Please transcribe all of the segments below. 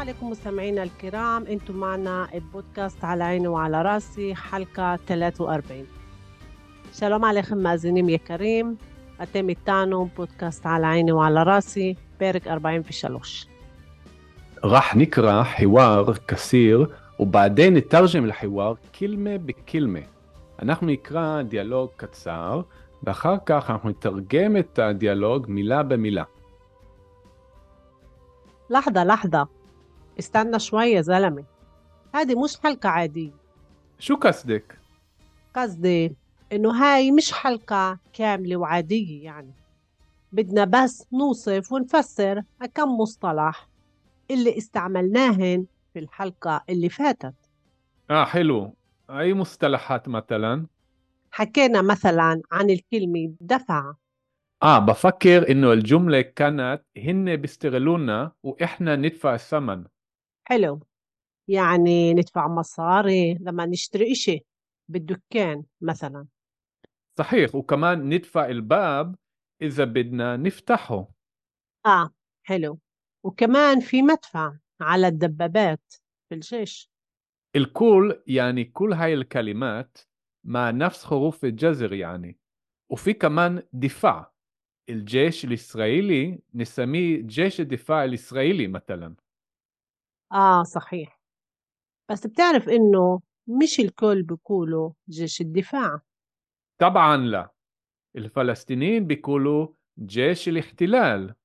عليكم مستمعينا الكرام انتم معنا ببودكاست على عيني وعلى راسي حلقة 43 שלום עליכם מאזינים יקרים, אתם איתנו פודקאסט על עיני ועל ראסי, פרק 43. راح نقرا حوار قصير وبعدين نترجم الحوار كلمة بكلمة. אנחנו נקרא דיאלוג קצר, ואחר כך אנחנו נתרגם את הדיאלוג מילה במילה. لحظة لحظة استنى شوي يا زلمة هذه مش حلقة عادية شو قصدك؟ قصدي إنه هاي مش حلقة كاملة وعادية يعني بدنا بس نوصف ونفسر كم مصطلح اللي استعملناهن في الحلقة اللي فاتت آه حلو. أي مصطلحات مثلا؟ حكينا مثلا عن الكلمة دفع آه بفكر إنه الجملة كانت هن بيستغلونا وإحنا ندفع الثمن. حلو. يعني ندفع مصاري لما نشتري إشي بالدكان مثلا. صحيح وكمان ندفع الباب إذا بدنا نفتحه. آه حلو. وكمان في مدفع على الدبابات في الجيش. الكل يعني كل هاي الكلمات مع نفس حروف الجزر يعني. وفي كمان دفاع. الجيش الإسرائيلي نسميه جيش الدفاع الإسرائيلي مثلا. آه صحيح. بس بتعرف إنه مش الكل بيقولوا جيش الدفاع. طبعا لا. الفلسطينيين بيقولوا جيش الاحتلال.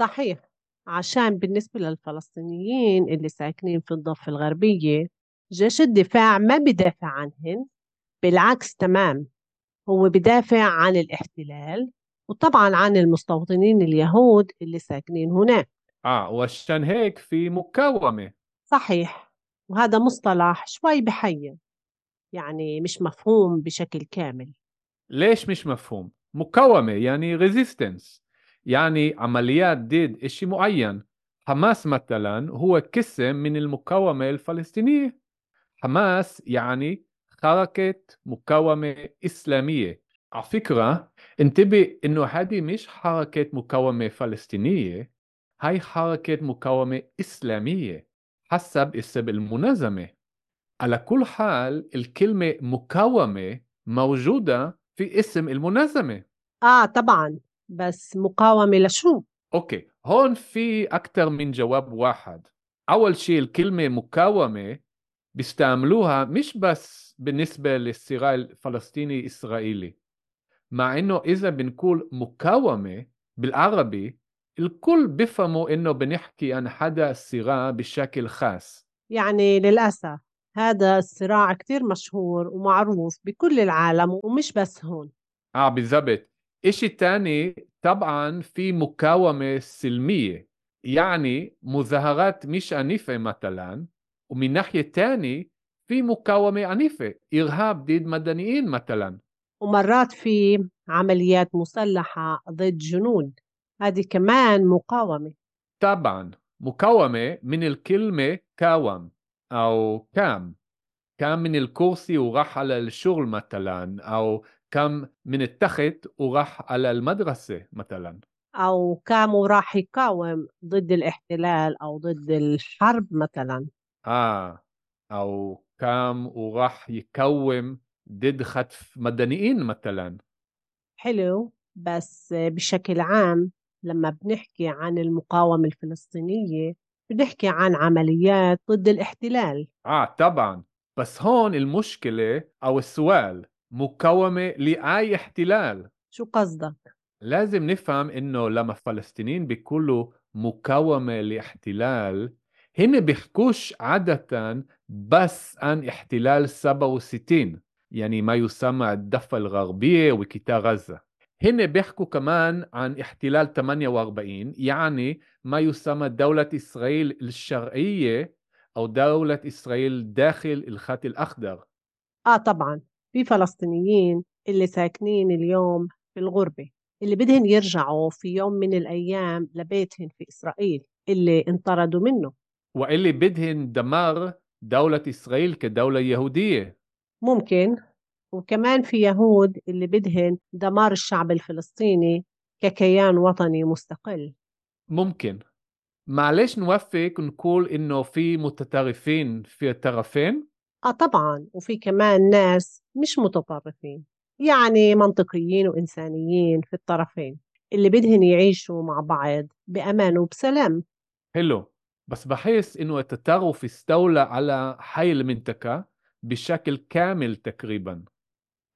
صحيح. عشان بالنسبة للفلسطينيين اللي ساكنين في الضفة الغربية جيش الدفاع ما بدافع عنهن بالعكس تمام. هو بدافع عن الاحتلال وطبعا عن المستوطنين اليهود اللي ساكنين هناك. آه وعشان هيك في مقاومة صحيح. وهذا مصطلح شوي بحير يعني مش مفهوم بشكل كامل. ليش مش مفهوم؟ مقاومة يعني ريزيستنس يعني عمليات ضد إشي معين. حماس مثلا هو قسم من المقاومة الفلسطينية. حماس يعني حركة مقاومة إسلامية. على فكرة انتبه إنه هذه مش حركة مقاومة فلسطينية. هاي حركة مقاومة إسلامية. حسب اسم المنظمة. على كل حال الكلمة مقاومة موجودة في اسم المنظمة. آه طبعا. بس مقاومة لشو؟ أوكي. هون في أكثر من جواب واحد. أول شيء الكلمة مقاومة بيستعملوها مش بس بالنسبة للصراع الفلسطيني إسرائيلي مع إنه إذا بنقول مقاومة بالعربي الكل بيفهموا إنه بنحكي عن حدا صراع بشكل خاص. يعني للأسف هذا الصراع كتير مشهور ومعروف بكل العالم ومش بس هون. آه بالضبط. إشي تاني طبعا في مقاومة سلمية يعني مظاهرات مش عنيفة مثلا ومن ناحية تاني في مقاومة عنيفة إرهاب ضد مدنيين مثلا. ومرات في عمليات مسلحة ضد جنود. هذه كمان مقاومة. طبعا مقاومة من الكلمة كاوم أو كام. كان من الكرسي وراح على الشغل مثلا أو كم من التخت وراح على المدرسة مثلا. أو كانوا راح يقاوم ضد الاحتلال أو ضد الحرب مثلا. آه أو كام وراح يقوم ضد خطف مدنيين مثلا. حلو بس بشكل عام لما بنحكي عن المقاومة الفلسطينية بنحكي عن عمليات ضد الاحتلال. آه طبعا. بس هون المشكلة أو السؤال مقاومة لأي احتلال؟ شو قصدك؟ لازم نفهم إنه لما الفلسطينيين بيقولوا مقاومة لاحتلال هن بيحكوش عادة بس عن احتلال 67 يعني ما يسمى الضفة الغربية وقطاع غزة. هن بيحكوا كمان عن احتلال 48 يعني ما يسمى دولة إسرائيل الشرعية أو دولة إسرائيل داخل الخط الأخضر. آه طبعا في فلسطينيين اللي ساكنين اليوم في الغربة اللي بدهن يرجعوا في يوم من الأيام لبيتهم في إسرائيل اللي انطردوا منه. وإللي بدهن دمار دولة إسرائيل كدولة يهودية. ممكن. وكمان في يهود اللي بدهن دمار الشعب الفلسطيني ككيان وطني مستقل. ممكن. معلش نوفق نقول إنه في متطرفين في الطرفين آه طبعا وفي كمان ناس مش متطرفين يعني منطقيين وإنسانيين في الطرفين اللي بدهن يعيشوا مع بعض بأمان وبسلام. حلو. بس بحس إنه التطرف استولى على حي المنطقة بشكل كامل تقريبا.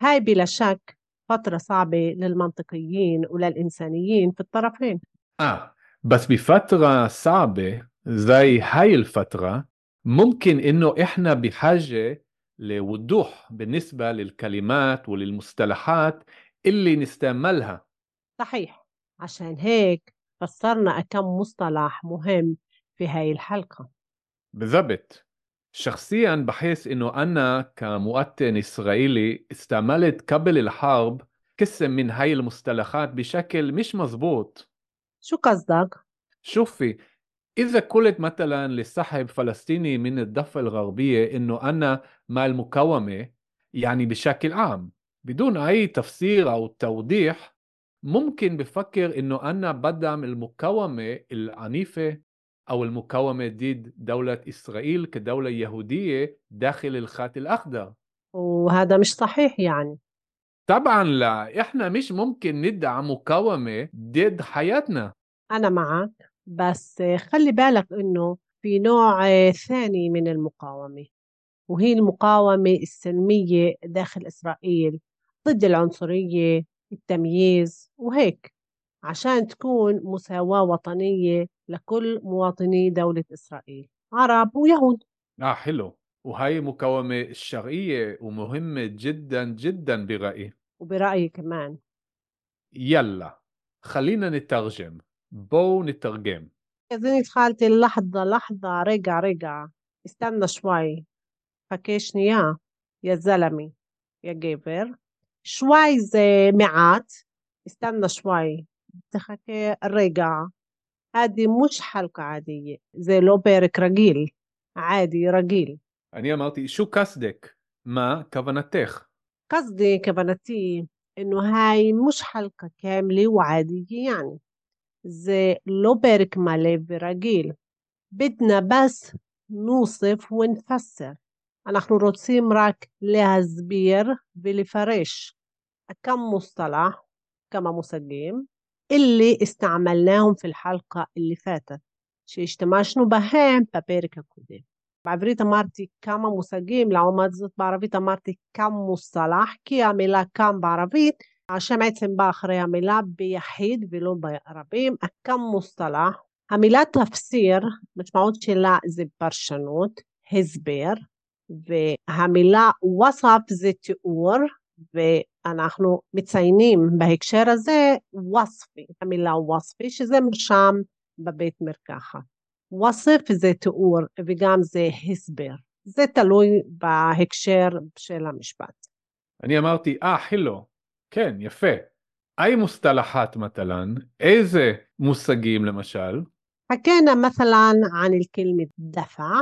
هاي بلا شك فترة صعبة للمنطقيين وللإنسانيين في الطرفين. آه بس بفترة صعبة زي هاي الفترة ممكن إنه إحنا بحاجة لوضوح بالنسبة للكلمات وللمصطلحات اللي نستعملها. صحيح عشان هيك فسرنا كم مصطلح مهم في هاي الحلقة. بالضبط. شخصيا بحس إنه أنا كمواطن إسرائيلي استعملت قبل الحرب قسم من هاي المصطلحات بشكل مش مزبوط شو قصدك؟ شوفي إذا قلت مثلا لصاحب فلسطيني من الضفة الغربية إنه أنا مع المقاومة يعني بشكل عام بدون أي تفسير أو توضيح ممكن بفكر إنه أنا بدعم المقاومة العنيفة أو المقاومة ضد دولة إسرائيل كدولة يهودية داخل الخط الأخضر. وهذا مش صحيح يعني. طبعا لا إحنا مش ممكن ندعم مقاومة ضد حياتنا. أنا معك بس خلي بالك إنه في نوع ثاني من المقاومة وهي المقاومة السلمية داخل إسرائيل ضد العنصرية التمييز وهيك. عشان تكون مساواة وطنية لكل مواطني دولة إسرائيل عرب ويهود. آه حلو. وهي مقاومة الشرعية ومهمة جدا جدا برأيي. وبرأيي كمان. يلا خلينا نترجم. بو نترجم. يا زينة خالتي لحظة لحظة. رجع رجع. استنى شوي. فكشني يا يا زلمي يا جيفر شوي زي معات استنى شوي. تخكي الرقعة هذه مش حلقة عادية زي لو بيرك رجيل عادي رجيل אני אמרתי, שו קסדק, מה כוונתך? قصدي كبنتي إنه هاي مش حلقة كاملة وعادية يعني زي لو بيرك مالي برجيل بدنا بس نوصف ونفسر אנחנו רוצים רק להסביר ולפרש כמה מוסטלח, כמה מושגים, اللي استعملناهم في الحلقة اللي فاتت שהשתמשנו בהם בפרק הקודם. בעברית אמרתי כמה מושגים, לעומת זאת בערבית אמרתי כם מוסלח, כי המילה כם בערבית, השם עצם בא אחרי המילה ביחיד ולא ברבים, הכם מוסלח. המילה תפסיר, משמעות שלה זה פרשנות, הסבר, והמילה ווסף זה תיאור, ואנחנו מציינים בהקשר הזה ווספי, המילה ווספי, שזה מרשם בבית מרקחת. ווסף זה תיאור וגם זה הסבר. זה תלוי בהקשר של המשפט. אני אמרתי, אה, חילו. כן, יפה. أي مصطلحات مثلا איזה מושגים למשל حكينا مثلا عن الكلمة دفع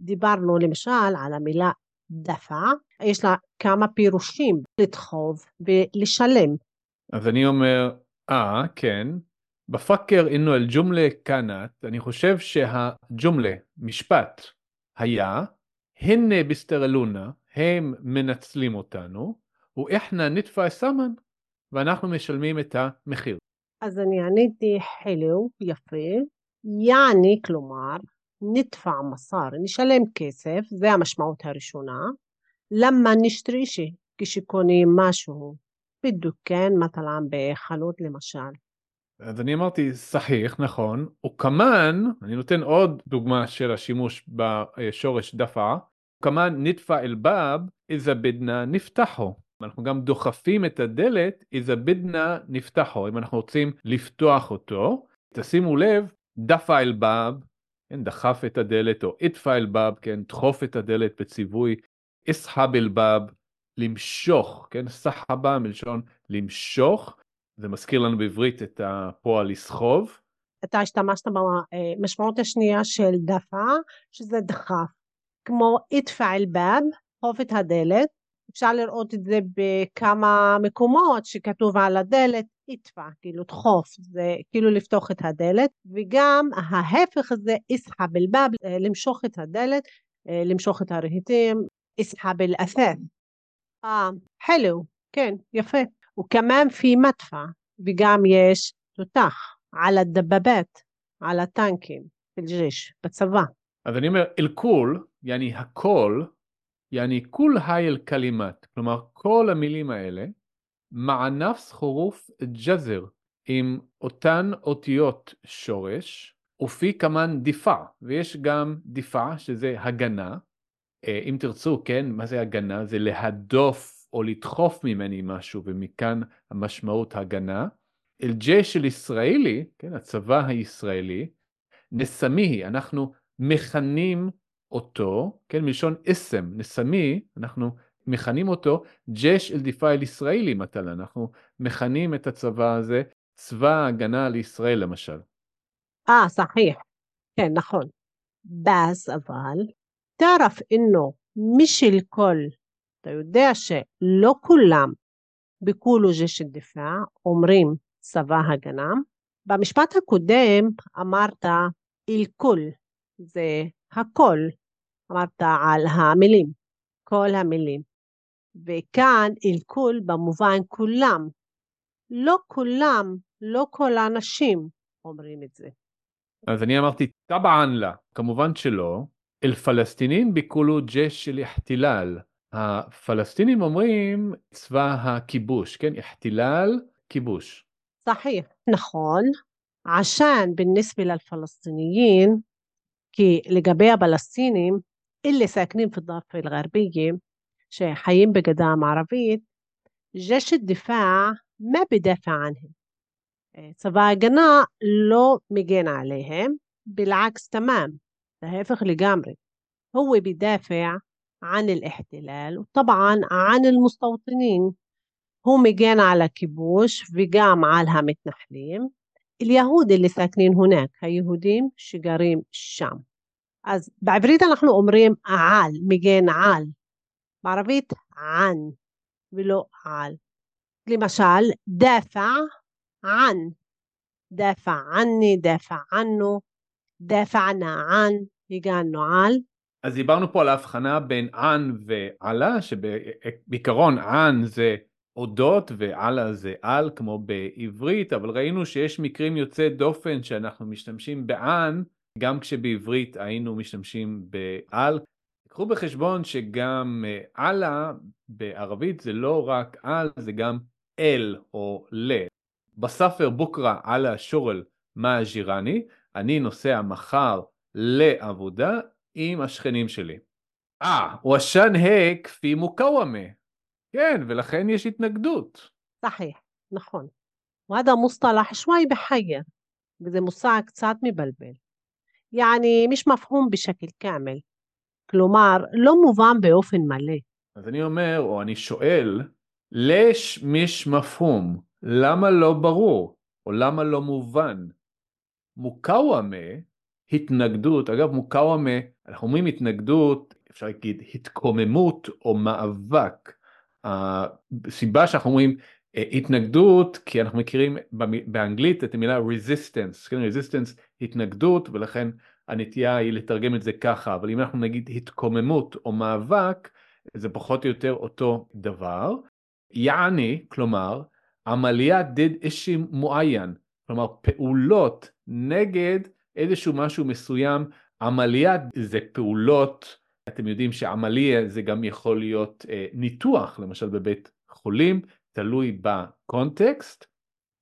דיברנו למשל על המילה דפע, יש לה כמה פירושים, לדחוב ולשלם. אז אני אומר אה כן בפקר אינו אל ג'ומלה כאנת אני חושב שהג'ומלה משפט היה הנה בסטרלונה הם מנצלים אותנו ואיחנה נתפא סמן ואנחנו משלמים את המחיר. אז אני עניתי חילו, יפה, יעני, כלומר, נדפע מסר, נשלם כסף, זה המשמעות הראשונה, למה נשתרי שי, כשקונים משהו בדוכן, מטלן בחנות למשל. אז אני אמרתי סחיח נכון וכמן אני נותן עוד דוגמה של השימוש בשורש דפה כמן נדפא אל-באב איזה בדנה נפתחו אנחנו גם דוחפים את הדלת, איזה בדנה נפתחו, אם אנחנו רוצים לפתוח אותו. תשימו לב, דפה אל באב, כן, דחף את הדלת, או איתפה אל באב, כן, דחוף את הדלת בציווי אסחב אל באב, למשוך, כן, סחבה מלשון למשוך, זה מזכיר לנו בעברית את הפועל לסחוב. אתה השתמשת במשמעות השנייה של דפה, שזה דחף, כמו איתפה אל באב, דחוף את הדלת, אפשר לראות את זה בכמה מקומות שכתוב על הדלת איתפה, כאילו דחוף, זה כאילו לפתוח את הדלת, וגם ההפך הזה איסחב אל-באב, למשוך את הדלת, למשוך את הרהיטים, איסחב אל-את'אth. אה, חלו, כן, יפה. וכמאן פי מדפע, וגם יש תותח, על הדבבת, על הטנקים, בג'יש, בצבא. אז אני אומר, אל-כול, יעני הכל, יעני כול היי אל-כלימת, כלומר כל המילים האלה, מענף חורוף ג'זר, עם אותן אותיות שורש, ופי כמן דיפה, ויש גם דיפה שזה הגנה, אה, אם תרצו, כן, מה זה הגנה? זה להדוף או לדחוף ממני משהו, ומכאן המשמעות הגנה. אל-ג'ש של ישראלי, כן, הצבא הישראלי, נסמי, אנחנו מכנים אותו, כן, מלשון אסם, נסמי, אנחנו מכנים אותו ג'ש אל דיפה אל ישראלי מטלה, אנחנו מכנים את הצבא הזה צבא ההגנה לישראל למשל. אה, סחיח, כן, נכון. בס אבל תערף אינו משל כל, אתה יודע שלא כולם ביקולו ג'ש דיפאע אומרים צבא הגנה. במשפט הקודם אמרת אל כול, זה הכל, אמרת על המילים, כל המילים. וכאן אלכול במובן כולם. לא כולם, לא כל האנשים אומרים את זה. אז אני אמרתי טבען לה, כמובן שלא. אל פלסטינים ביקולו ג'ש של יחתילל. הפלסטינים אומרים צבא הכיבוש, כן? יחתילל, כיבוש. صحيح, נכון. עשן بالنسبة للفلسطينيين כי לגבי הפלסטינים, אלה סאקנים في الضفة الغربية שחיים בגדה המערבית, ג'ש דיפאע מה בדפע ענהם. צבא ההגנה לא מגן עליהם, بالعكس تمام, להפך לגמרי. هو بدافع عن الاحتلال وطبعا عن المستوطنين هو مجان على كيبوش وقام على המתנחלים اليهود اللي ساكنين هناك היהודים שגרים שם. אז בעברית אנחנו אומרים על, מגן על, בערבית ען ולא על. למשל, דאפע ען, דאפע עני, דאפע ענו, דאפענה ען, הגענו על. אז דיברנו פה על ההבחנה בין ען ועלה, שבעיקרון ען זה אודות ועלה זה על כמו בעברית, אבל ראינו שיש מקרים יוצאי דופן שאנחנו משתמשים בען, גם כשבעברית היינו משתמשים בעל. קחו בחשבון שגם אללה בערבית זה לא רק על, זה גם אל או ל. בספר בוקרה אללה שורל מה ג'ירני, אני נוסע מחר לעבודה עם השכנים שלי. אה, ושן ה' כפי מוקאוומה. כן, ולכן יש התנגדות. صحيح, נכון. وهذا مصطلح شوي بحير וזה מושג קצת מבלבל. يعني مش مفهوم بشكل كامل. כלומר, לא מובן באופן מלא. אז אני אומר, או אני שואל, לש מיש מפהום, למה לא ברור, או למה לא מובן? מוקאוומה, התנגדות, אגב מוקאוומה, אנחנו אומרים התנגדות, אפשר להגיד התקוממות או מאבק. הסיבה שאנחנו אומרים אה, התנגדות, כי אנחנו מכירים באנגלית את המילה resistance, כן, resistance התנגדות, ולכן הנטייה היא לתרגם את זה ככה, אבל אם אנחנו נגיד התקוממות או מאבק, זה פחות או יותר אותו דבר. יעני, כלומר, עמליה דיד אישי מועיין, כלומר פעולות נגד איזשהו משהו מסוים, עמליה זה פעולות, אתם יודעים שעמליה זה גם יכול להיות אה, ניתוח, למשל בבית חולים, תלוי בקונטקסט.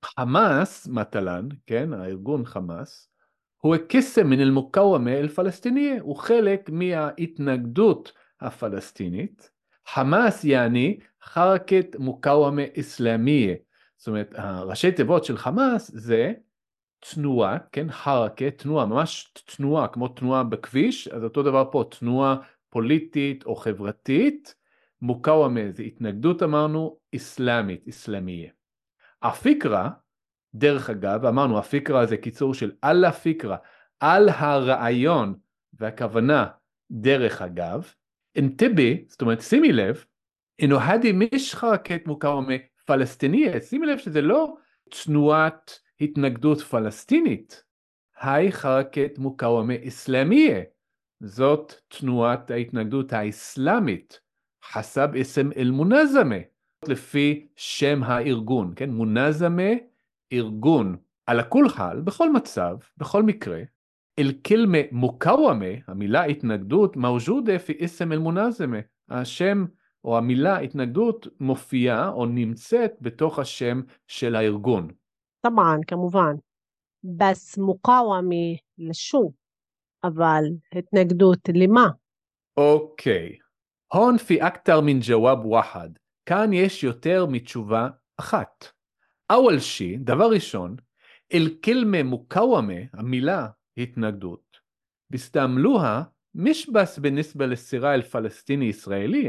חמאס, מטלן, כן, הארגון חמאס, הוא קסם מן אל-מוקאוומה אל-פלסטיניה, הוא חלק מההתנגדות הפלסטינית. חמאס יעני חרקת מוקאוומה אסלאמיה. זאת אומרת, הראשי תיבות של חמאס זה תנועה, כן, חרקה, תנועה, ממש תנועה, כמו תנועה בכביש, אז אותו דבר פה, תנועה פוליטית או חברתית, מוקאוומה זה התנגדות אמרנו אסלאמית, אסלאמיה. הפיקרה, דרך אגב, אמרנו הפיקרה זה קיצור של על הפיקרה, על הרעיון והכוונה דרך אגב, אנטבה, זאת אומרת שימי לב, אינו הדי מש חרקת מוקאוומה פלסטיניה, שימי לב שזה לא תנועת התנגדות פלסטינית, היי חרקת מוקאוומה אסלאמיה, זאת תנועת ההתנגדות האסלאמית, חסב אסם אל-מונזמה, לפי שם הארגון, כן? מונזמה, ארגון. על הכול חל, בכל מצב, בכל מקרה, אל-כלמה מוקאוומה, המילה התנגדות, מווג'ודה פי אסם אל-מונזמה. השם או המילה התנגדות מופיעה או נמצאת בתוך השם של הארגון. طبعا כמובן. בס מוקאוומה לשו, אבל התנגדות למה? אוקיי. הון פי אכתר מן ג'וואב וחד. כאן יש יותר מתשובה אחת. אוול שי, דבר ראשון, אל-כלמה מוקאוומה, המילה התנגדות, בסתעמלוה משבס בנסבה לסירה אל פלסטיני ישראלי.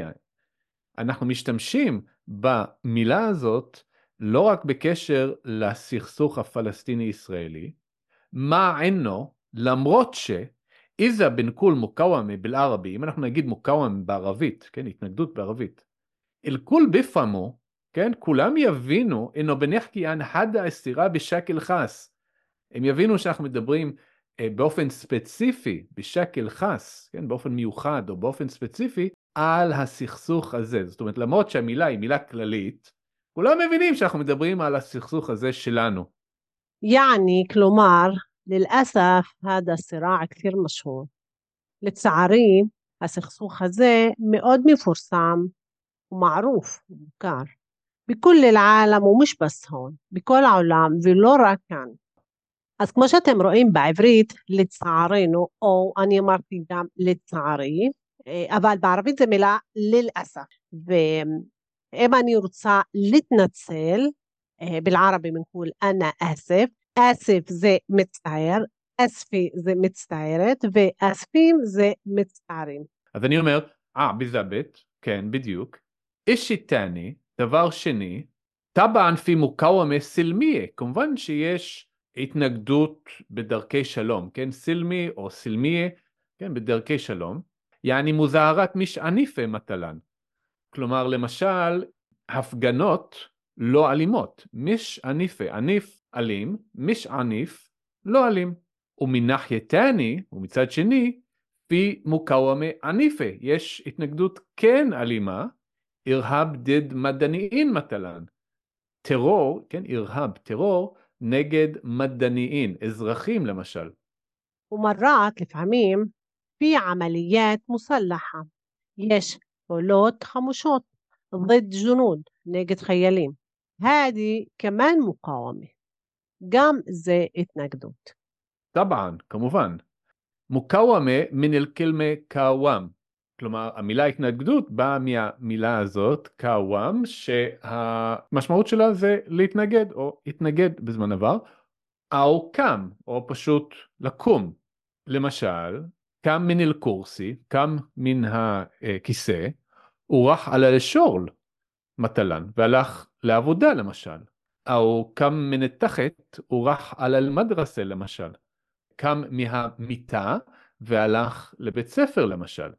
אנחנו משתמשים במילה הזאת לא רק בקשר לסכסוך הפלסטיני-ישראלי, מה עינו, למרות ש... איזה בן כול מוקאוומה בלערבי, אם אנחנו נגיד מוקאוומה בערבית, כן, התנגדות בערבית, אל כול בפמו, כן, כולם יבינו, אינו בנחקי ען חדה אסירה בשקל חס. הם יבינו שאנחנו מדברים אה, באופן ספציפי, בשקל חס, כן, באופן מיוחד או באופן ספציפי, על הסכסוך הזה. זאת אומרת, למרות שהמילה היא מילה כללית, כולם מבינים שאנחנו מדברים על הסכסוך הזה שלנו. يعني כלומר, للأسف هذا صراع كثير مشهور לצערי, הסכסוך הזה מאוד מפורסם ומערוף ומוכר בכל العالم ومش بس هون בכל העולם ולא רק כאן. אז כמו שאתם רואים בעברית, לצערנו, או אני אמרתי גם לצערי, אבל בערבית זה מילה ללאסף. אם אני רוצה להתנצל, אה, בלערבי מנקול אנא אסף, אסף זה מצטער, אספי זה מצטערת, ואספים זה מצטערים. אז אני אומר, אה, ביזבת, כן, בדיוק. אישי תני, דבר שני, טבען פי מוקאוומה סילמיה, כמובן שיש התנגדות בדרכי שלום, כן, סילמי או סילמיה, כן, בדרכי שלום. יעני מוזהרת משעניפה מטלן. כלומר, למשל, הפגנות לא אלימות. מיש עניפה, עניף אלים, מיש עניף לא אלים. ומנח יתני, ומצד שני, פי מוקאוומה עניפה. יש התנגדות כן אלימה, אירהב דד מדניין מטלן. טרור, כן, אירהב, טרור, נגד מדניין, אזרחים למשל. ومرات לפעמים في عمليات مسلحة. יש פעולות חמושות, ضد جنود, נגד חיילים. هاي كمان مقاومة. גם זה התנגדות. طبعا, כמובן. مقاومة من الكلمة قاوم. כלומר, המילה התנגדות באה מהמילה הזאת, قاوم, שהמשמעות שלה זה להתנגד או התנגד בזמן עבר, או קם, או פשוט לקום. למשל, קם מן אל קורסי, קם מן הכיסא, ורח על אל-שורל, מטלן, והלך לעבודה למשל. או קם מן התחת ורח על אל-מדרסה למשל. קם מהמיטה והלך לבית ספר למשל.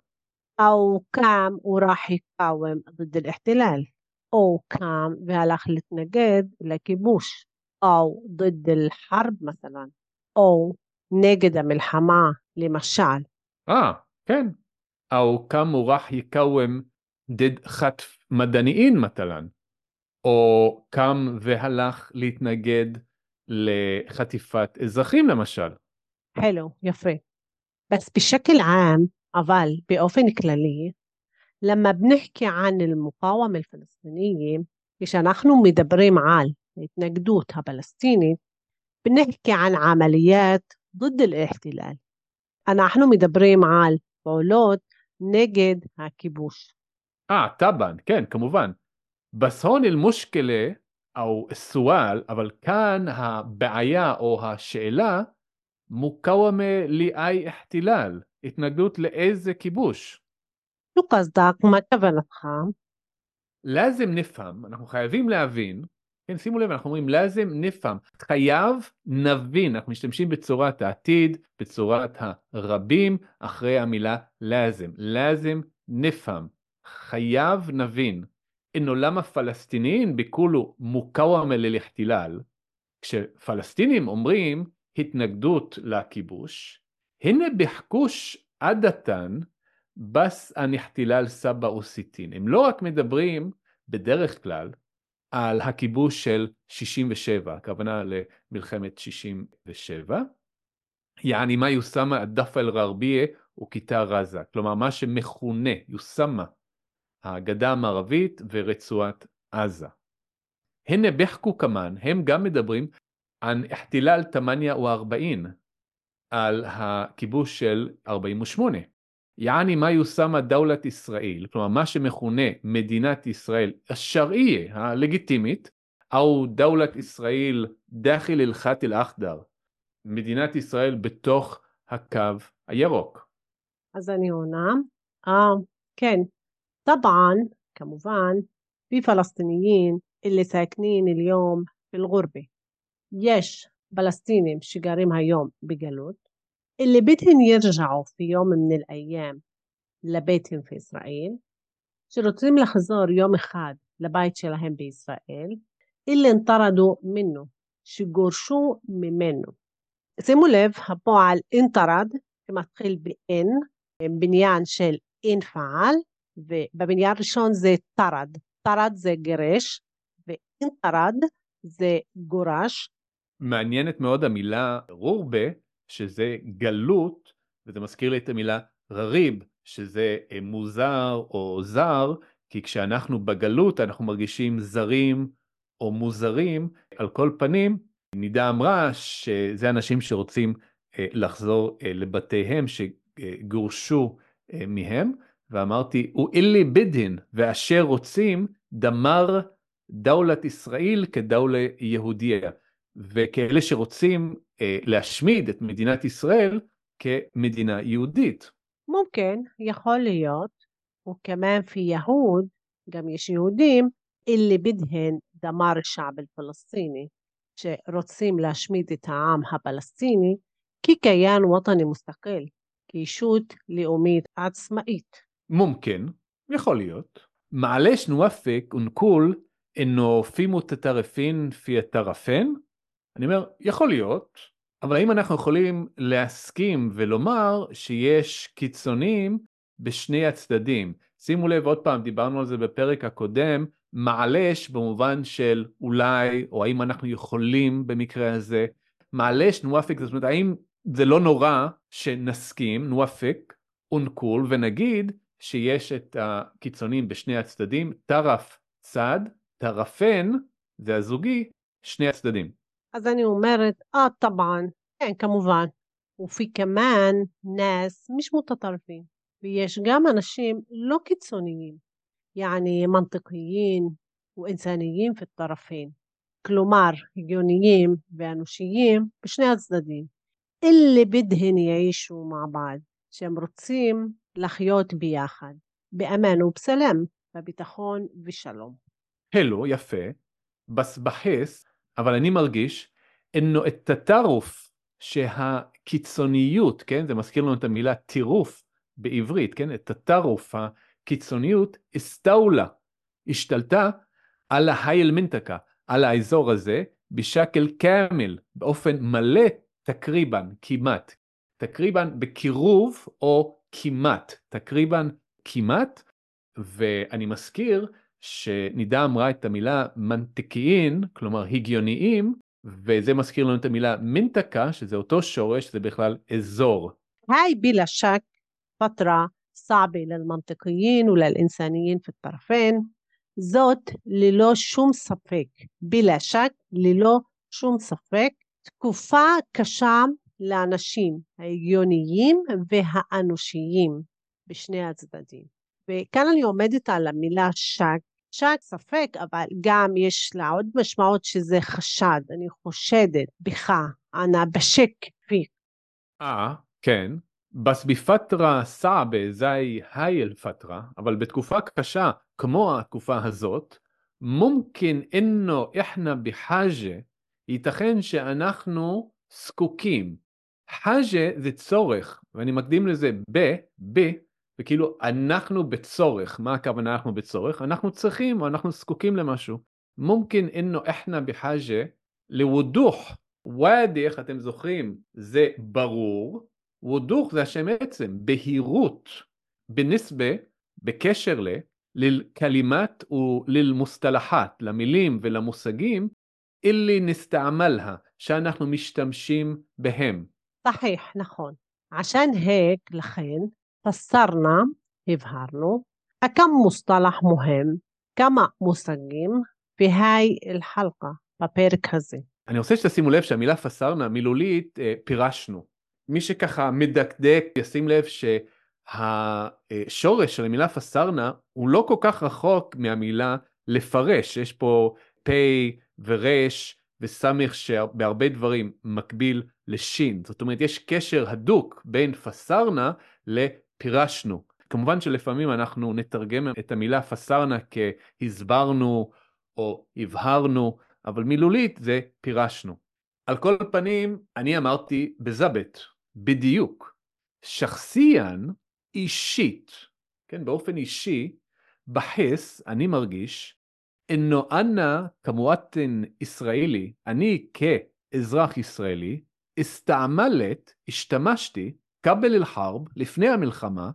أو قام وراح يقاوم ضد الاحتلال أو قام והלך להתנגד לכיבוש أو ضد الحرب مثلا أو נגד המלחמה למשל. אה, כן. أو קם וראח יקאוום דד חטף מדעניין מטלן. או קם והלך להתנגד לחטיפת אזרחים למשל. حلو يفي بس بشكل عام אבל באופן כללי لما بنحكي عن المقاومة الفلسطينية כשאנחנו מדברים על ההתנגדות הפלסטינית بنحكي عن عمليات ضد الاحتلال אנחנו מדברים על פעולות נגד הכיבוש אה, טאבן, כן, כמובן. בסון אל מושקלה, או סואל, אבל כאן הבעיה או השאלה, מוקאוומה לאי אחתילל, התנגדות לאיזה כיבוש. شو قصدك؟ ما كبلتها לאזם נפעם, אנחנו חייבים להבין, כן, שימו לב, אנחנו אומרים לאזם נפעם, חייב נבין, אנחנו משתמשים בצורת העתיד, בצורת הרבים, אחרי המילה לאזם, לאזם נפעם. חייב נבין, אין עולם הפלסטינים בכולו מוקאוומה ללחתילל, כשפלסטינים אומרים התנגדות לכיבוש, הנה בחכוש עדתן בס הנחתילל סבא וסיטין. הם לא רק מדברים בדרך כלל על הכיבוש של 67, הכוונה למלחמת 67, יעני מה יוסמה דף אל ררביה וכיתה רזה, כלומר מה שמכונה יוסמה הגדה המערבית ורצועת עזה. הנה בחקו כמן, הם גם מדברים על אחתילל תמניה ו-40, על הכיבוש של 48. יעני מה יושמה דאולת ישראל, כלומר מה שמכונה מדינת ישראל השרעייה, הלגיטימית, או דאולת ישראל דאחיל אל-חת אל-אחדר, מדינת ישראל בתוך הקו הירוק. אז אני עונה, אה, כן, طبعا كمفان في فلسطينيين اللي ساكنين اليوم في الغربة. يش فلسطيني مش قاريمها يوم بجلود اللي بدهم يرجعوا في يوم من الأيام لبيتهم في إسرائيل. شرطين لخزار يوم أحد لبيت شلهم بإسرائيل. اللي انطردوا منه شجورشو ممنه سيمو ليف هبو على انطرد كما تقيل بإن بنيان شل انفعل פעל, ובבניין הראשון זה טרד. טרד זה גירש, ואינטרד זה גורש. מעניינת מאוד המילה רורבה, שזה גלות, וזה מזכיר לי את המילה רריב, שזה אה, מוזר או זר, כי כשאנחנו בגלות אנחנו מרגישים זרים או מוזרים. על כל פנים, נידה אמרה שזה אנשים שרוצים אה, לחזור אה, לבתיהם שגורשו מהם. ואמרתי, ואילי בדין, ואשר רוצים, דמר דאולת ישראל כדאולה יהודיה. וכאלה שרוצים אה, להשמיד את מדינת ישראל כמדינה יהודית. מומכן, יכול להיות, וכמאן פי יהוד, גם יש יהודים, אילי בדהן דמר שעב אל-פלסטיני, שרוצים להשמיד את העם הפלסטיני ככיין ווטני מוסתכל, כישות לאומית עצמאית. ممكن יכול להיות. معلش نوفق ונקול إنه في متطرفين في الطرفين? אני אומר, יכול להיות, אבל האם אנחנו יכולים להסכים ולומר שיש קיצונים בשני הצדדים? שימו לב, עוד פעם, דיברנו על זה בפרק הקודם, מעלש במובן של אולי, או האם אנחנו יכולים במקרה הזה, מעלש נוואפק, זאת אומרת, האם זה לא נורא שנסכים, נוואפק, ונקול, ונגיד שיש את הקיצונים בשני הצדדים, טרף צד, טרפן זה הזוגי, שני הצדדים. אז אני אומרת, אה, טבען, כן, כמובן. ופי כמאן נס مش متطرفين ויש גם אנשים לא קיצוניים, יעני מנטקיים ואינסניים في כלומר הגיוניים ואנושיים בשני הצדדים. אלה בדהן يعيشوا מעבד, שהם רוצים לחיות ביחד, באמן ובסלם, בביטחון ושלום. הלו, יפה, בס בחס, אבל אני מרגיש, אינו את התטרוף שהקיצוניות, כן, זה מזכיר לנו את המילה טירוף בעברית, כן, את התטרוף, הקיצוניות, הסתאולה, השתלטה על ההייל מנטקה, על האזור הזה, בשקל קאמל, באופן מלא, תקריבן, כמעט. תקריבן בקירוב או כמעט, תקריבן כמעט, ואני מזכיר שנידה אמרה את המילה מנטקיים, כלומר הגיוניים, וזה מזכיר לנו את המילה מנטקה, שזה אותו שורש, זה בכלל אזור. هاي بلا شك فترة صعبة للمنطقيين وللإنسانيين في الطرفين זאת ללא שום ספק, בלה שק, ללא שום ספק, תקופה קשה לאנשים ההגיוניים והאנושיים בשני הצדדים. וכאן אני עומדת על המילה שק. שק ספק, אבל גם יש לה עוד משמעות שזה חשד, אני חושדת בך, אנא בשק פיק. אה, כן. בס בפטרה סעבה זי היי אל-פטרה, אבל בתקופה קשה כמו התקופה הזאת, מומקין אינו איחנה בחאג'ה, ייתכן שאנחנו זקוקים. חאג'ה זה צורך, ואני מקדים לזה ב, ב, וכאילו אנחנו בצורך, מה הכוונה אנחנו בצורך? אנחנו צריכים או אנחנו זקוקים למשהו. מומקין אינו איחנה בחאג'ה לוודוח. וואדיח, אתם זוכרים, זה ברור, וודוך זה השם עצם, בהירות, בנסבה, בקשר ל, ללקלימת וללמוסתלחת, למילים ולמושגים, אילי נסתעמלها, שאנחנו משתמשים בהם. صحيح, נכון. عشان هيك לכן פסרנה, הבהרנו, כמה מוסתלח מוהם, כמה מושגים, בהי אל-חלקה, בפרק הזה. אני רוצה שתשימו לב שהמילה פסרנה מילולית אה, פירשנו. מי שככה מדקדק ישים לב שהשורש של המילה פסרנה הוא לא כל כך רחוק מהמילה לפרש, יש פה פ' ורש וסמיך שבהרבה דברים מקביל לשין, זאת אומרת יש קשר הדוק בין פסרנה לפירשנו. כמובן שלפעמים אנחנו נתרגם את המילה פסרנה כהסברנו או הבהרנו, אבל מילולית זה פירשנו. על כל פנים, אני אמרתי בזבת, בדיוק. שחסיין אישית, כן, באופן אישי, בחס, אני מרגיש, אינו אנא כמואטן ישראלי, אני כאזרח ישראלי, הסתעמלת, השתמשתי, כבל אל-חרב, לפני המלחמה,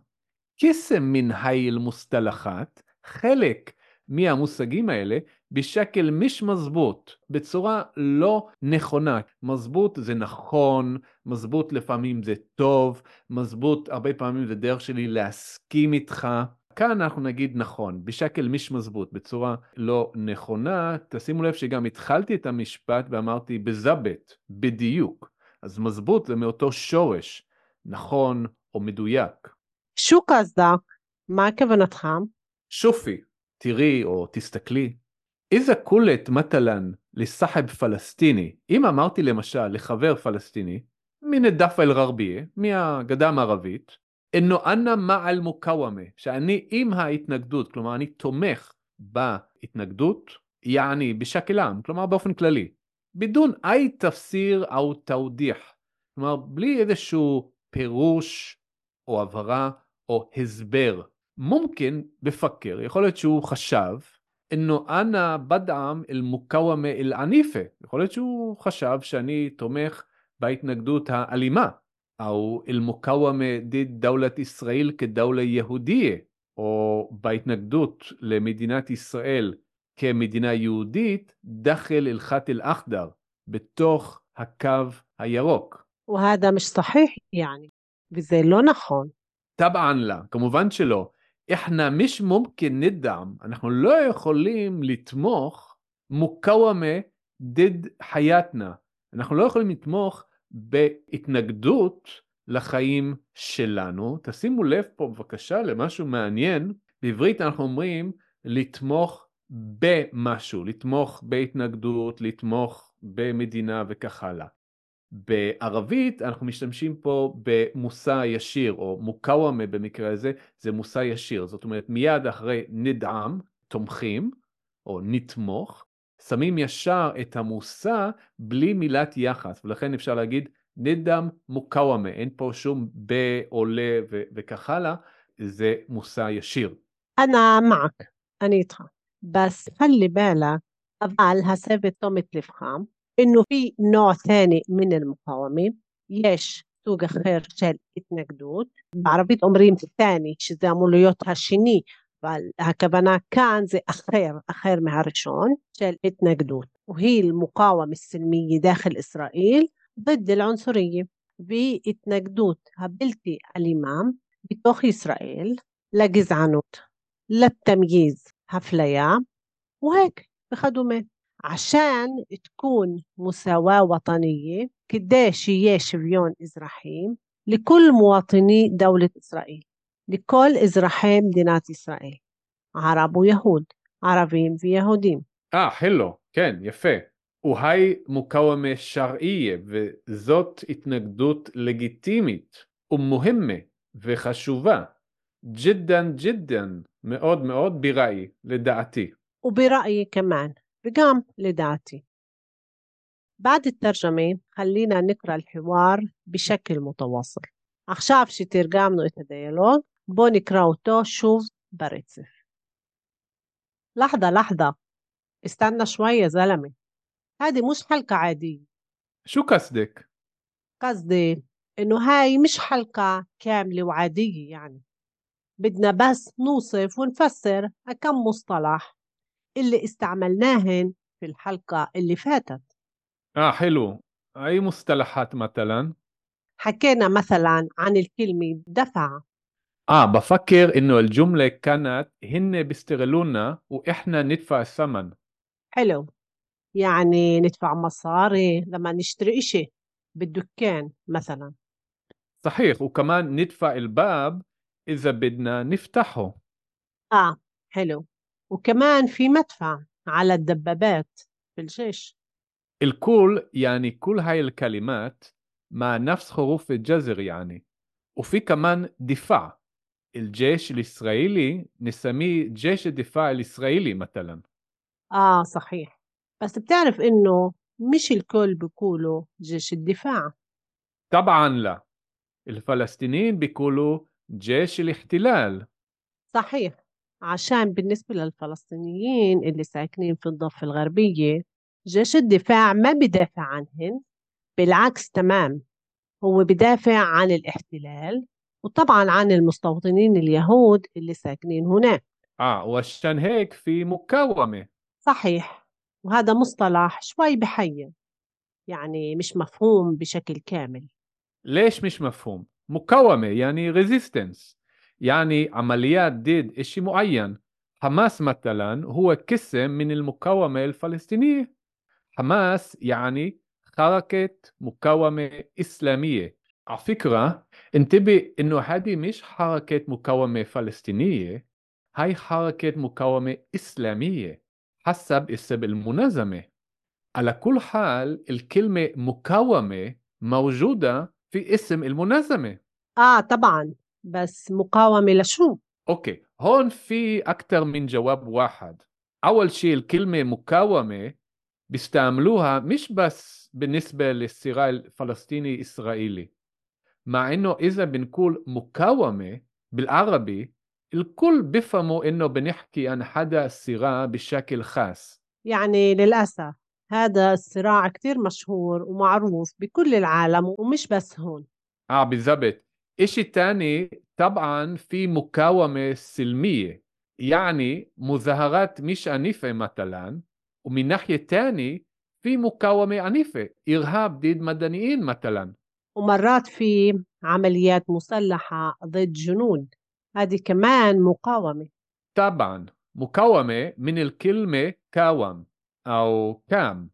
קסם מן היל מוסתלחת, חלק מהמושגים האלה בשקל מיש מזבוט, בצורה לא נכונה. מזבוט זה נכון, מזבוט לפעמים זה טוב, מזבוט הרבה פעמים זה דרך שלי להסכים איתך. כאן אנחנו נגיד נכון, בשקל מיש מזבוט, בצורה לא נכונה. תשימו לב שגם התחלתי את המשפט ואמרתי בזבת, בדיוק. אז מזבוט זה מאותו שורש, נכון או מדויק. שוקזדק, מה כוונתך? שופי, תראי או תסתכלי. איזה קולט מטלן לסחב פלסטיני, אם אמרתי למשל לחבר פלסטיני, מן א-דף אל-גרבייה, מהגדה המערבית, אינו אנא מעל מוקאוומה, שאני עם ההתנגדות, כלומר אני תומך בהתנגדות, יעני בשקלם, כלומר באופן כללי. בידון אי תפסיר או תאודיח, כלומר בלי איזשהו פירוש או הבהרה או הסבר. מומקן בפקר, יכול להיות שהוא חשב, אינו אנא בדעם אל מוקאוומה אל עניפה, יכול להיות שהוא חשב שאני תומך בהתנגדות האלימה, או אל מוקאוומה דיד דולת ישראל כדולה יהודיה, או בהתנגדות למדינת ישראל כמדינה יהודית, דחל אל חת אל אחדר, בתוך הקו הירוק. وهذا مش صحيح يعني וזה לא נכון. טבען לה, כמובן שלא. إحنا مش ممكن ندعم, אנחנו לא יכולים לתמוך מוקאוומה דיד חייתנה. אנחנו לא יכולים לתמוך בהתנגדות לחיים שלנו. תשימו לב פה בבקשה למשהו מעניין. בעברית אנחנו אומרים לתמוך במשהו, לתמוך בהתנגדות, לתמוך במדינה וכך הלאה. בערבית אנחנו משתמשים פה במושא ישיר, או מוקאוומה במקרה הזה, זה מושא ישיר. זאת אומרת, מיד אחרי נדעם, תומכים, או נתמוך, שמים ישר את המושא בלי מילת יחס, ולכן אפשר להגיד נדעם מוקאוומה, אין פה שום ב, עולה וכך הלאה, זה מושא ישיר. אנא מעק, אני איתך. بس خلي بالك אבל הסב תשומת לבך إنه في نوع ثاني من المقاومة יש סוג אחר של התנגדות, בערבית אומרים ת'אני, שזה אמור להיות השני, אבל הכוונה כאן זה אחר, אחר מהראשון, של התנגדות. وهي المقاومة السلمية داخل إسرائيل ضد العنصرية והתנגדות הבלתי אלימה בתוך ישראל לגזענות, לתמייז, הפליה, וואק וכדומה. עשן תכון מוסאווה ווטניה כדי שיהיה שוויון אזרחים לכל מוואטני דאולת ישראל, לכל אזרחי מדינת ישראל, ערב ויהוד, ערבים ויהודים. אה, חלו, כן, יפה. אוהי מוקאומה שרעייה, וזאת התנגדות לגיטימית ומוהמה וחשובה. ג'ידן ג'ידן, מאוד מאוד בראי, לדעתי. وبرأيي كمان وقام لدعتي بعد الترجمة خلينا نقرأ الحوار بشكل متواصل עכשיו שתרגמנו את הדיאלוג, בואו נקרא אותו שוב ברצף. لحظة لحظة استنى شوي يا زلمة هذه مش حلقة عادية شو قصدك؟ قصدي إنه هاي مش حلقة كاملة وعادية يعني بدنا بس نوصف ونفسر كم مصطلح اللي استعملناهن في الحلقة اللي فاتت. آه حلو. أي مصطلحات مثلا؟ حكينا مثلا عن الكلمة دفع. آه بفكر إنه الجملة كانت هن بيستغلونا وإحنا ندفع الثمن. حلو. يعني ندفع مصاري لما نشتري إشي بالدكان مثلا. صحيح وكمان ندفع الباب إذا بدنا نفتحه. آه حلو. وكمان في مدفع على الدبابات في الجيش الكل يعني كل هاي الكلمات مع نفس حروف الجزر يعني. وفي كمان دفاع. الجيش الإسرائيلي نسميه جيش الدفاع الإسرائيلي مثلا. آه صحيح. بس بتعرف إنه مش الكل بيقولوا جيش الدفاع. طبعا لا. الفلسطينيين بيقولوا جيش الاحتلال. صحيح عشان بالنسبة للفلسطينيين اللي ساكنين في الضفة الغربية جيش الدفاع ما بدافع عنهن بالعكس تمام هو بدافع عن الاحتلال وطبعا عن المستوطنين اليهود اللي ساكنين هناك. آه وعشان هيك في مقاومة صحيح وهذا مصطلح شوي بحير يعني مش مفهوم بشكل كامل. ليش مش مفهوم؟ مقاومة يعني ريزيستنس يعني عمليات ضد شيء معين. حماس مثلا هو قسم من المقاومة الفلسطينية. حماس يعني حركه مقاومة إسلامية. على فكرة انتبه إنه هذه مش حركة مقاومة فلسطينية هاي حركة مقاومة إسلامية حسب اسم المنظمة. على كل حال الكلمة مقاومة موجودة في اسم المنظمة. آه طبعا. بس مقاومة لشو؟ أوكي. هون في أكثر من جواب واحد. أول شيء الكلمة مقاومة بيستعملوها مش بس بالنسبة للصراع الفلسطيني إسرائيلي مع إنه إذا بنقول مقاومة بالعربي الكل بيفهموا إنه بنحكي عن حدا الصراع بشكل خاص. يعني للأسف. هذا الصراع كتير مشهور ومعروف بكل العالم ومش بس هون. آه بالضبط. إشي تاني طبعا في مقاومة سلمية يعني مظاهرات مش عنيفة مثلا ومن ناحية تاني في مقاومة عنيفة إرهاب ضد مدنيين مثلا. ومرات في عمليات مسلحة ضد جنود. هذه كمان مقاومة. طبعا مقاومة من الكلمة كاوم. أو كام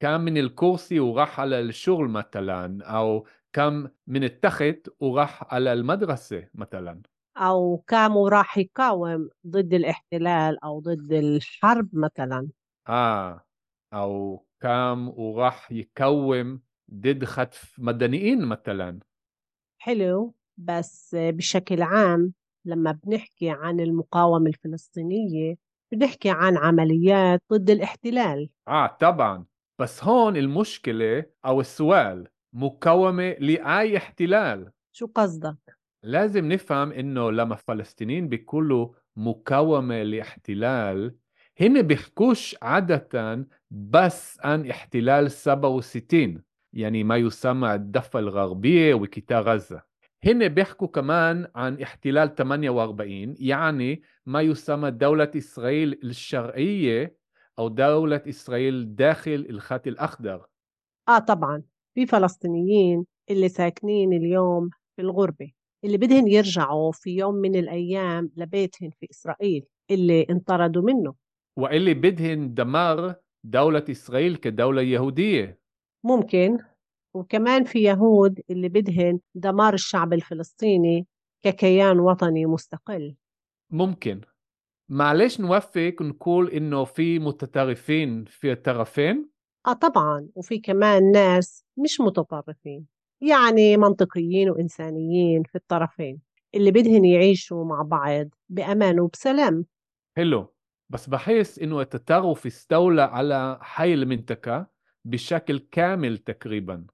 كم من الكرسي وراح على الشغل مثلا؟ أو كم من التخت وراح على المدرسة مثلا؟ أو كانوا راح يقاوم ضد الاحتلال أو ضد الحرب مثلا؟ آه أو كم وراح يقوم ضد خطف مدنيين مثلا؟ حلو بس بشكل عام لما بنحكي عن المقاومة الفلسطينية بنحكي عن عمليات ضد الاحتلال. آه طبعا. بس هون المشكلة أو السؤال مقاومة لأي احتلال. شو قصدك؟ لازم نفهم إنه لما الفلسطينيين بيقولوا مقاومة لاحتلال هن بيحكوش عادة بس عن احتلال 67 يعني ما يسمى الضفة الغربية وقطاع غزة. هن بيحكوا كمان عن احتلال 48 يعني ما يسمى دولة إسرائيل الشرعية أو دولة إسرائيل داخل الخط الأخضر. آه طبعا في فلسطينيين اللي ساكنين اليوم في الغربة اللي بدهن يرجعوا في يوم من الأيام لبيتهن في إسرائيل اللي انطردوا منه. وإللي بدهن دمار دولة إسرائيل كدولة يهودية. ممكن. وكمان في يهود اللي بدهن دمار الشعب الفلسطيني ككيان وطني مستقل. ممكن. معلش نوفق نقول إنه في متطرفين في الطرفين آه طبعا وفي كمان ناس مش متطرفين يعني منطقيين وإنسانيين في الطرفين اللي بدهن يعيشوا مع بعض بأمان وبسلام. حلو. بس بحس إنه التطرف استولى على حي المنطقة بشكل كامل تقريبا.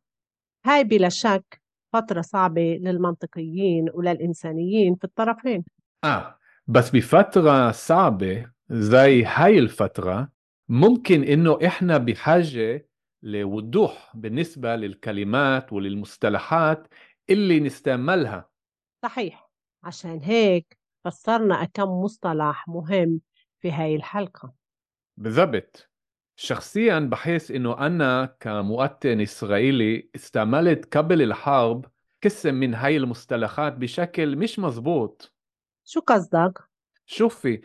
هاي بلا شك فترة صعبة للمنطقيين وللإنسانيين في الطرفين. آه بس بفترة صعبة زي هاي الفترة ممكن إنه إحنا بحاجة لوضوح بالنسبة للكلمات وللمصطلحات اللي نستعملها. صحيح عشان هيك فسرنا كم مصطلح مهم في هاي الحلقة. بالضبط. شخصيا بحس إنه أنا كمواطن إسرائيلي استعملت قبل الحرب قسم من هاي المصطلحات بشكل مش مزبوط شو قصدك؟ شوفي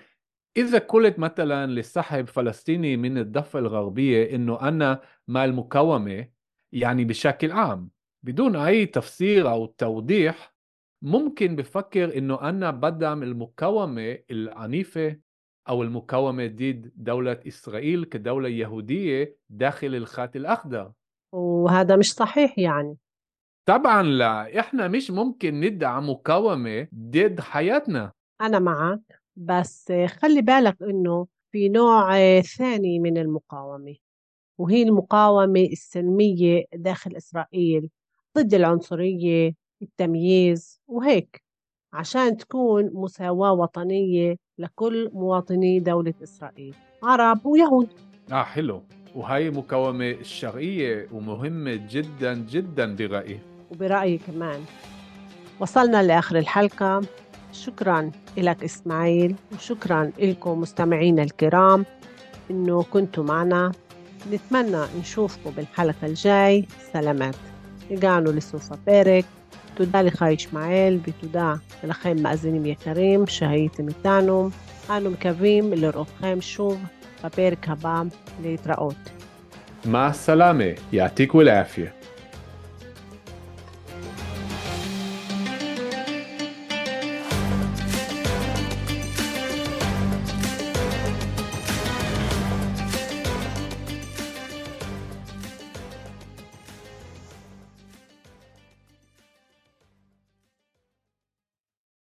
إذا قلت مثلا لصاحب فلسطيني من الضفة الغربية إنه أنا مع المقاومة يعني بشكل عام بدون أي تفسير أو توضيح ممكن بفكر إنه أنا بدعم المقاومة العنيفة أو المقاومة ضد دولة إسرائيل كدولة يهودية داخل الخط الأخضر. وهذا مش صحيح يعني. طبعا لا إحنا مش ممكن ندعم مقاومة ضد حياتنا. أنا معك بس خلي بالك إنه في نوع ثاني من المقاومة وهي المقاومة السلمية داخل إسرائيل ضد العنصرية التمييز وهيك. عشان تكون مساواة وطنية لكل مواطني دولة إسرائيل عرب ويهود آه حلو وهي مقاومة الشرعية ومهمة جدا جدا برأيي وبرأيي كمان وصلنا لآخر الحلقة شكرا لك إسماعيل وشكرا لكم مستمعينا الكرام إنه كنتوا معنا نتمنى نشوفكم بالحلقة الجاي סלמת. הגענו לסוף הפרק. תודה לך, ישמעאל, ותודה לכם, מאזינים יקרים, שהייתם איתנו. אנו מקווים לראותכם שוב בפרק הבא להתראות. מה סלאמה, יעתיק ולאפיה.